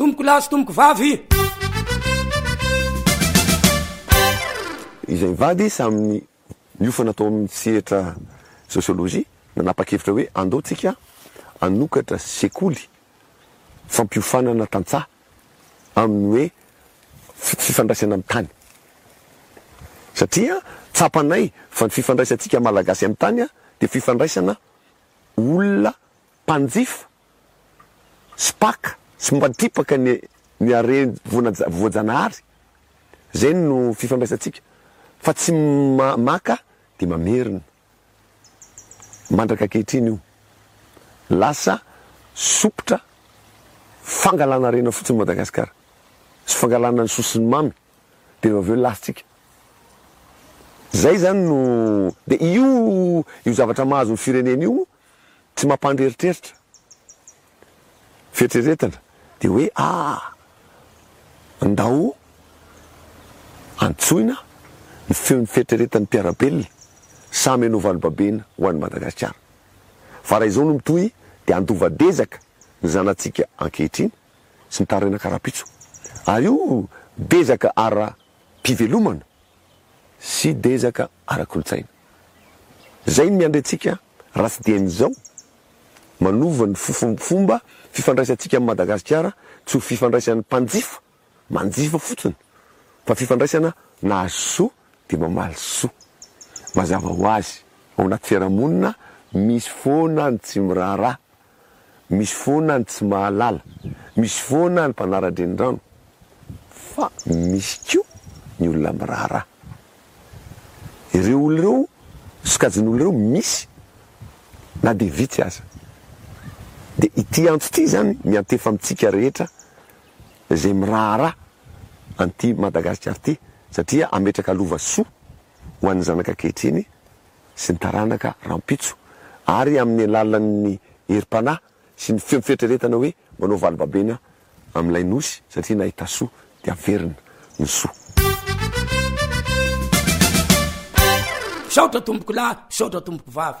Tompoko lahy sy tompoko vavy. Izay mivady samy niofana tao amin'ny sehatra sociologie, nanapa-kevitra hoe andao tsika hanokatra sekoly fampiofanana tantsaha amin'ny hoe fifandraisana amin'ny tany. Satria tsapanay fa ny fifandraisantsika Malagasy amin'ny tany dia fifandraisana olona mpanjifa. Spak sy momba ny tipaka ny ny harena voajanahary, izay no fifandraisantsika fa tsy maka dia mamerina. Mandraka ankehitriny io, lasa sompitra fangalana harena fotsiny Madagasikara sy fangalana ny sosiny mamy dia avy eo latsika. Izay izany no, dia io io zavatra mahazo ny firenena io tsy mampandreritreritra fieritreretana dia hoe aa ndao antsoina ny feon'ny fieritreretan'ny mpiara-belona samy hanao valobabena ho an'i Madagasikara fa raha izao no mitohy dia handova dezaka ny zanatsika ankehitriny sy ny taraina karapitso ary io dezaka ara-pivelomana sy dezaka ara-kolontsaina. Izay no miandry antsika raha tsy dia izao manova ny fofomba fifandraisantsika amin'i Madagasikara tsy ho fifandraisan'ny mpanjifa manjifa fotsiny fa fifandraisana nahazo soa dia mamaly soa. Mazava ho azy, ao anaty fiarahamonina misy foana ny tsy miraharaha. Misy foana ny tsy mahalala, misy foana ny mpanara-drenirano, fa misy koa ny olona miraharaha. Ireo olona ireo, sokajin'olona ireo misy na dia vitsy aza. Dia ity antso ity izany miantefa amintsika rehetra izay miraharaha an'ity Madagasikara ity, satria hametraka lova soa ho an'ny zanaka ankehitriny sy ny taranaka rahampitso, ary amin'ny alalan'ny herim-panahy sy ny feo fieritreretana hoe manao valom-babena amin'ilay nosy satria nahita soa dia averina ny soa. Misaotra tompokolahy, misaotra tompokovavy.